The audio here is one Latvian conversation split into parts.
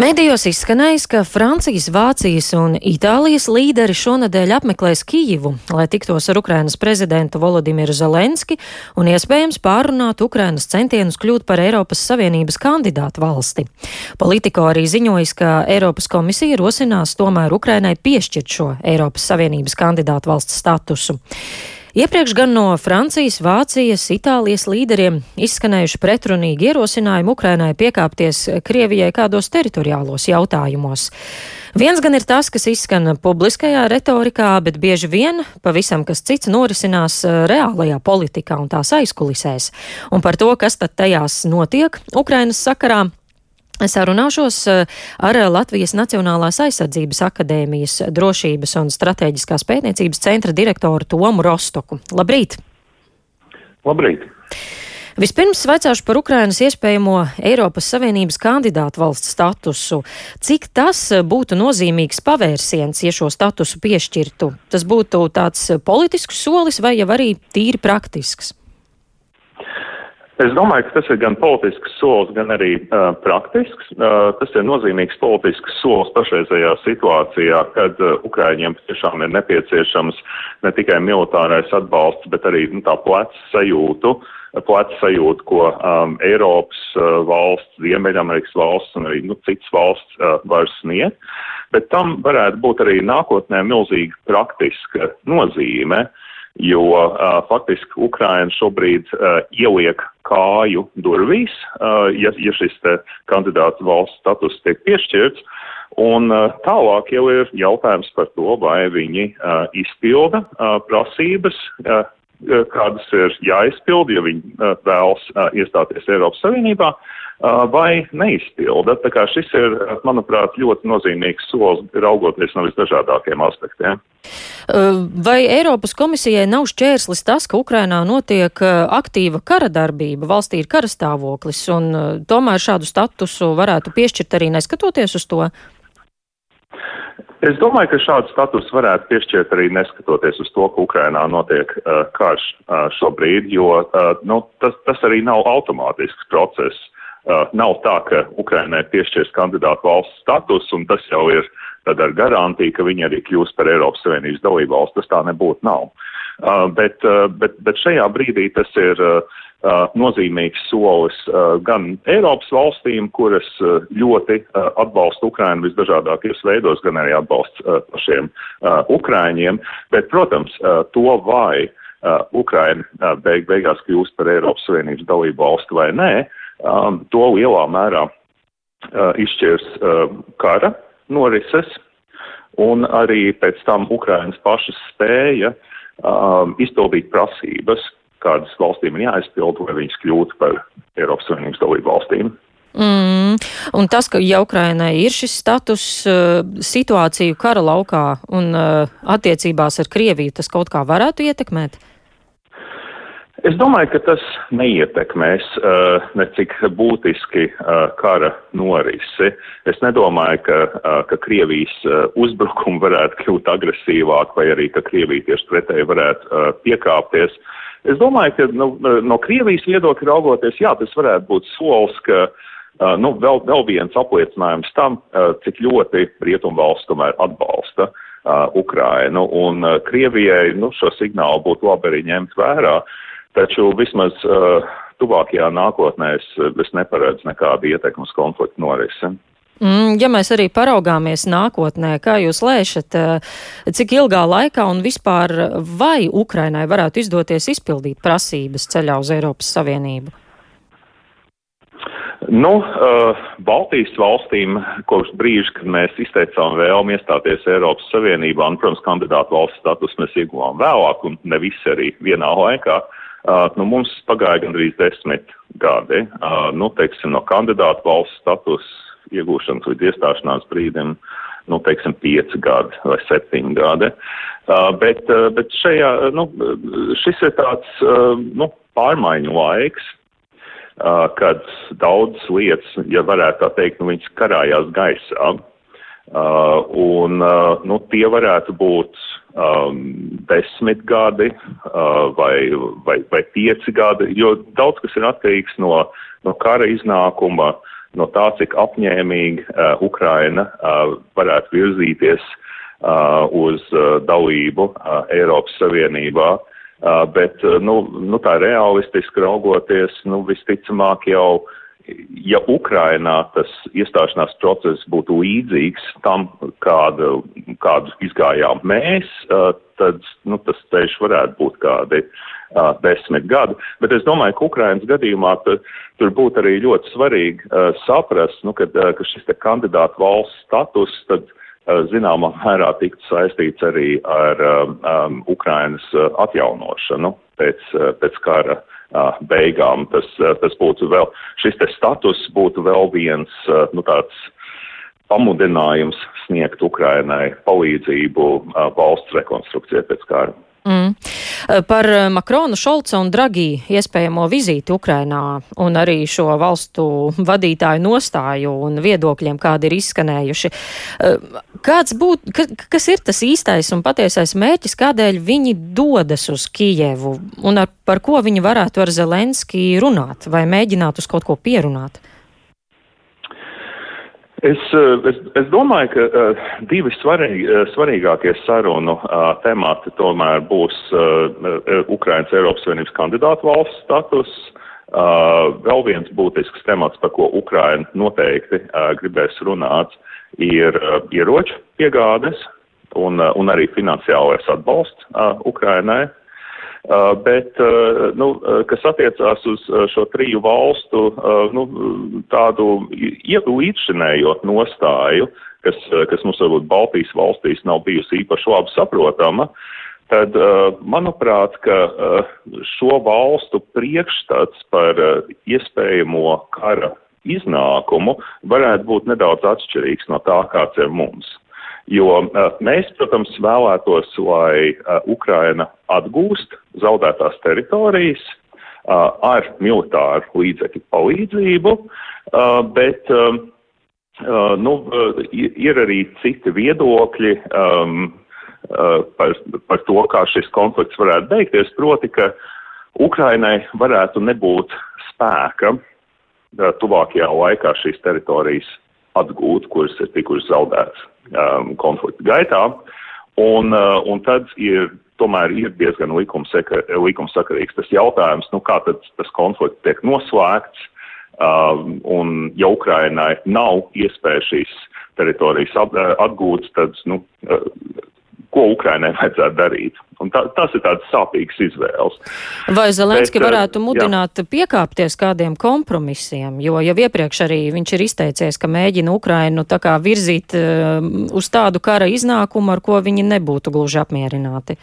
Medijos izskanējis, ka Francijas, Vācijas un Itālijas līderi šonadēļ apmeklēs Kijivu, lai tiktos ar Ukrainas prezidentu Volodimiru Zelenski un iespējams pārunātu Ukrainas centienus kļūt par Eiropas Savienības kandidātu valsti. Politiko arī ziņojis, ka Eiropas komisija rosinās tomēr Ukrainai piešķirt šo Eiropas Savienības kandidātu valsts statusu. Iepriekš gan no Francijas, Vācijas, Itālijas līderiem izskanējuši pretrunīgi ierosinājumi Ukrainai piekāpties Krievijai kādos teritoriālos jautājumos. Viens gan ir tas, kas izskan publiskajā retorikā, bet bieži vien pavisam kas cits norisinās eh, reālajā politikā un tās aizkulisēs. Un par to, kas tad tajās notiek Ukrainas sakarā, Sarunāšos eh, ar Latvijas Nacionālās aizsardzības akadēmijas drošības un strateģiskās pētniecības centra direktoru Tomu Rostoku. Labrīt! Labrīt! Vispirms vaicāšu par Ukrainas iespējamo Eiropas Savienības kandidātu valsts statusu. Cik tas būtu nozīmīgs pavērsiens, ja šo statusu piešķirtu? Tas būtu tāds politisks solis vai jau arī tīri praktisks? Es domāju, ka tas ir gan politisks solis, gan arī uh, praktisks. Uh, tas ir nozīmīgs politisks solis pašreizējā situācijā, kad uh, Ukraiņiem tiešām ir nepieciešams ne tikai militārais atbalsts, bet arī nu, tā pleca sajūtu, pleca sajūta, ko um, Eiropas uh, valsts, Ziemeļamerikas valsts un arī nu, citas valsts uh, var sniegt. Bet tam varētu būt arī nākotnē milzīga praktiska nozīme. Uh, jo uh, faktiski Ukraina šobrīd uh, ieliek kāju durvīs, uh, ja, ja šis kandidāts valsts status tiek piešķirts. Un uh, tālāk jau ir jautājums par to, vai viņi uh, izpilda prasības, kādas ir jāizpilda, ja viņi uh, vēlas uh, iestāties Eiropas Savienībā. Vai neizpilda. Tā kā šis ir, manuprāt, ļoti nozīmīgs solis raugoties no visdažādākiem aspektiem. Vai Eiropas komisijai nav šķērslis tas, ka Ukrainā notiek aktīva kara darbība, valstī ir karastāvoklis, un tomēr šādu statusu varētu piešķirt arī neskatoties uz to? Es domāju, ka šādu statusu varētu piešķirt arī neskatoties uz to, ka Ukrainā notiek uh, karš uh, šobrīd, jo uh, nu, tas, tas arī nav automātisks process. Uh, nav tā, ka Ukrainai piešķirs kandidātu valsts status, un tas jau ir tad ar garantiju, ka viņi arī kļūs par Eiropas Savienības dalību valsts. Tas tā nebūtu nav. Uh, bet, uh, bet, bet šajā brīdī tas ir uh nozīmīgs solis uh, gan Eiropas valstīm, kuras uh, ļoti uh, atbalsta Ukrainu visdažādākajos veidos, gan arī atbalsts uh, pašiem uh, Ukraiņiem. Bet, protams, uh, to vai uh, Ukraina uh, beig beigās kļūst par Eiropas Savienības dalību valsti vai nē, uh, um, to lielā mērā uh, izšķirs uh, kara norises, un arī pēc tam Ukrainas pašas spēja um, izpildīt prasības, kādas valstīm ir jāizpild, lai viņas kļūtu par Eiropas Savienības dalību valstīm. Mm, un tas, ka ja Ukrainai ir šis status, uh, situāciju kara laukā un uh, attiecībās ar Krieviju, tas kaut kā varētu ietekmēt? Es domāju, ka tas neietekmēs uh, necik būtiski uh, kara norisi. Es nedomāju, ka, uh, ka Krievijas uh, uzbrukumi varētu kļūt agresīvāk vai arī, ka Krievija tieši pretēji varētu uh, piekāpties. Es domāju, ka nu, no Krievijas viedokļa raugoties, jā, tas varētu būt solis, ka nu, vēl, vēl viens apliecinājums tam, cik ļoti Rietumvalsts tomēr atbalsta Ukrainu. Un Krievijai nu, šo signālu būtu labi arī ņemt vērā. Taču vismaz uh, tuvākajā nākotnē es, es neparedzu nekādu ietekmu uz konfliktu norisi. Mm, ja mēs arī paraugāmies nākotnē, kā jūs lēšat, uh, cik ilgā laikā un vispār vai Ukrainai varētu izdoties izpildīt prasības ceļā uz Eiropas Savienību? Nu, uh, Baltijas valstīm kopš brīža, kad mēs izteicām vēlmi iestāties Eiropas Savienībā, un, protams, kandidātu valsts status mēs ieguvām vēlāk, un ne visi arī vienā laikā, Uh, nu, mums pagāja gandrīz desmit gadi. Nu, teiksim, no kandidātu valsts status iegūšanas līdz iestāšanās brīdim, nu, teiksim, pieci gadi vai septiņi gadi. Uh, bet, uh, bet šajā, nu, šis ir tāds, uh, nu, pārmaiņu laiks, uh, kad daudz lietas, ja varētu tā teikt, nu, viņas karājās gaisā. Uh, un, uh, nu, tie varētu būt um, desmit gadi uh, vai, vai, vai pieci gadi, jo daudz kas ir atkarīgs no, no kara iznākuma, no tā, cik apņēmīgi uh, Ukraina uh, varētu virzīties uh, uz uh, dalību uh, Eiropas Savienībā. Uh, bet, uh, nu, nu, tā realistiski raugoties, nu, visticamāk jau, ja Ukrainā tas iestāšanās process būtu līdzīgs tam, kādu, kādu izgājām mēs, uh, tad, nu, tas ceļš varētu būt kādi uh, desmit gadi. Bet es domāju, ka Ukrainas gadījumā tur, būtu arī ļoti svarīgi uh, saprast, nu, kad, uh, ka šis kandidātu valsts status tad uh, zināmā mērā tiktu saistīts arī ar um, um, Ukrainas uh, atjaunošanu pēc, uh, pēc kara uh, beigām. Tas, uh, tas būtu vēl, šis te status būtu vēl viens, uh, nu, tāds pamudinājums sniegt Ukrainai palīdzību uh, valsts rekonstrukcijai pēc kara. Mm. Par Makronu, Šolca un Dragī iespējamo vizīti Ukrainā un arī šo valstu vadītāju nostāju un viedokļiem, kādi ir izskanējuši. Kāds būt, kas ir tas īstais un patiesais mērķis, kādēļ viņi dodas uz Kijevu un ar, par ko viņi varētu ar Zelenski runāt vai mēģināt uz kaut ko pierunāt? Es, eh, es, es domāju, ka uh, divi svarīgi, uh, svarīgākie sarunu uh, temati tomēr būs uh, Ukrainas Eiropas Savienības kandidātu valsts status. Vēl viens būtisks temats, par ko Ukraina noteikti gribēs runāt, ir ieroču piegādes un, un arī finansiālais atbalsts Ukrainai. Uh, bet, uh, nu, uh, kas attiecās uz šo triju valstu nu, tādu līdzšinējo nostāju, kas, kas mums varbūt Baltijas valstīs nav bijusi īpaši labi saprotama, tad, manuprāt, ka šo valstu priekšstats par iespējamo kara iznākumu varētu būt nedaudz atšķirīgs no tā, kāds ir mums. Jo uh, mēs, protams, vēlētos, lai uh, Ukraina atgūst zaudētās teritorijas uh, ar militāru līdzekļu palīdzību, bet nu, ir arī citi viedokļi uh, par, par to, kā šis konflikts varētu beigties, proti, ka Ukrainai varētu nebūt spēka tuvākajā laikā šīs teritorijas atgūt, kuras ir tikušas zaudētas um, konflikta gaitā. Un, uh, un tad ir tomēr ir diezgan likumsakarīgs tas jautājums, nu, kā tad tas konflikts tiek noslēgts, um, un ja Ukrainai nav iespēja šīs teritorijas atgūt, tad, nu, uh, ko Ukrainai vajadzētu darīt. Un tā, tas ir tāds sāpīgs izvēles. Vai Zelenski Bet, varētu mudināt jā. piekāpties kādiem kompromisiem, jo jau iepriekš arī viņš ir izteicies, ka mēģina Ukrainu tā kā virzīt uh, uz tādu kara iznākumu, ar ko viņi nebūtu gluži apmierināti?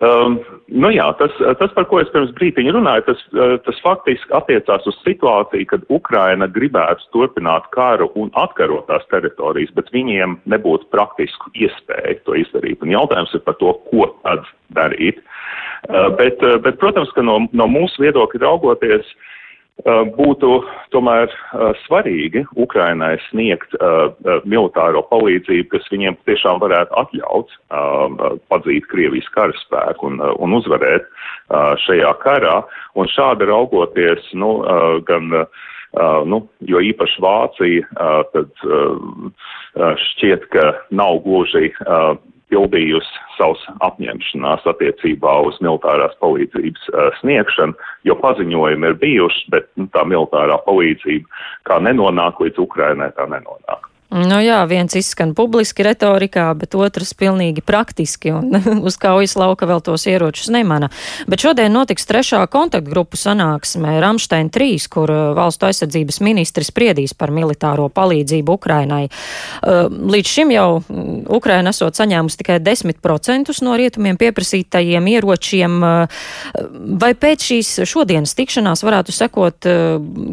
Um, nu jā, tas, tas, par ko es pirms brītiņa runāju, tas, uh, tas faktiski attiecās uz situāciju, kad Ukraina gribētu turpināt karu un atkarot tās teritorijas, bet viņiem nebūtu praktisku iespēju to izdarīt. Un jautājums ir par to, ko tad darīt. Uh, bet, uh, bet, protams, ka no, no mūsu viedokļa raugoties, Uh, būtu tomēr svarīgi Ukrainai sniegt militāro palīdzību, kas viņiem tiešām varētu atļaut padzīt Krievijas karaspēku un, un uzvarēt šajā karā. Un šādi raugoties, nu, gan, nu, jo īpaši Vācija, tad šķiet, ka nav gluži pildījusi savus apņemšanās attiecībā uz militārās palīdzības uh, sniegšanu, jo paziņojumi ir bijuši, bet nu, tā militārā palīdzība kā nenonāk līdz Ukrainai, tā nenonāk. Nu jā, viens izskan publiski retorikā, bet otrs pilnīgi praktiski un uz kaujas lauka vēl tos ieročus nemana. Bet šodien notiks trešā kontaktgrupu sanāksme Ramstein 3, kur uh, valstu aizsardzības ministri spriedīs par militāro palīdzību Ukrainai. Uh, līdz šim jau mm, Ukraina esot saņēmusi tikai 10% no rietumiem pieprasītajiem ieročiem. Uh, vai pēc šīs šodienas tikšanās varētu sekot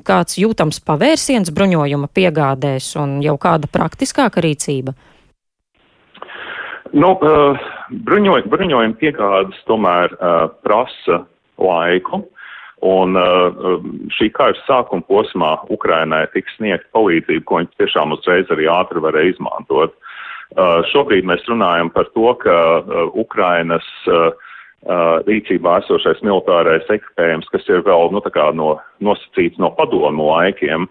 kāds jūtams pavērsiens bruņojuma piegādēs un jau kāda praktiskāka rīcība? Nu, uh, bruņoj, bruņojuma piegādes tomēr uh, prasa laiku. Un uh, šī kara sākuma posmā Ukrainai tiks sniegt palīdzību, ko viņi tiešām uzreiz arī ātri varēja izmantot. Uh, šobrīd mēs runājam par to, ka uh, Ukrainas uh, rīcībā esošais militārais ekipējums, kas ir vēl nu, no, nosacīts no padomu laikiem,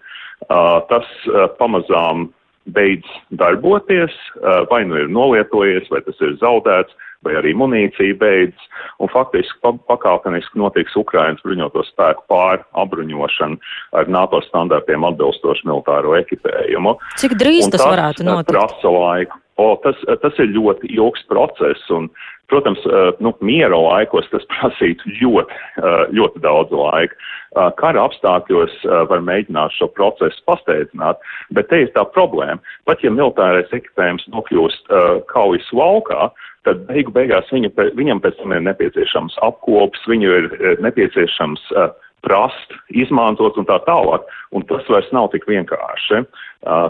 tas pamazām beidz darboties, vai nu ir nolietojies, vai tas ir zaudēts, vai arī munīcija beidzas, un faktiski pa pakāpeniski notiks Ukrainas bruņoto spēku pārapbruņošana ar NATO standartiem atbilstošu militāro ekipējumu. Cik drīz tas, tas varētu notikt? Prasa laiku. O, tas, tas ir ļoti ilgs process, un, protams, nu, miera laikos tas prasītu ļoti, ļoti daudz laika. Kara apstākļos var mēģināt šo procesu pasteidzināt, bet te ir tā problēma. Pat ja militārais ekipējums nokļūst kaujas laukā, tad beigu beigās viņa, viņam pēc tam ir nepieciešams apkops, viņu ir nepieciešams prast, izmantot un tā tālāk. Un tas vairs nav tik vienkārši.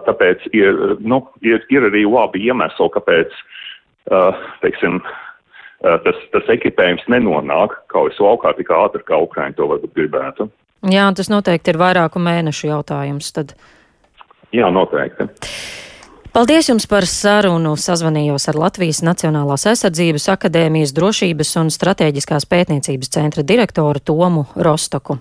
Tāpēc ir, nu, ir, ir arī labi iemesli, kāpēc, teiksim, tas, tas ekipējums nenonāk kaujas laukā tik ātri, kā Ukraiņi to varbūt gribētu. Jā, tas noteikti ir vairāku mēnešu jautājums. Tad. Jā, noteikti. Paldies jums par sarunu. Sazvanījos ar Latvijas Nacionālās aizsardzības akadēmijas drošības un strateģiskās pētniecības centra direktoru Tomu Rostoku.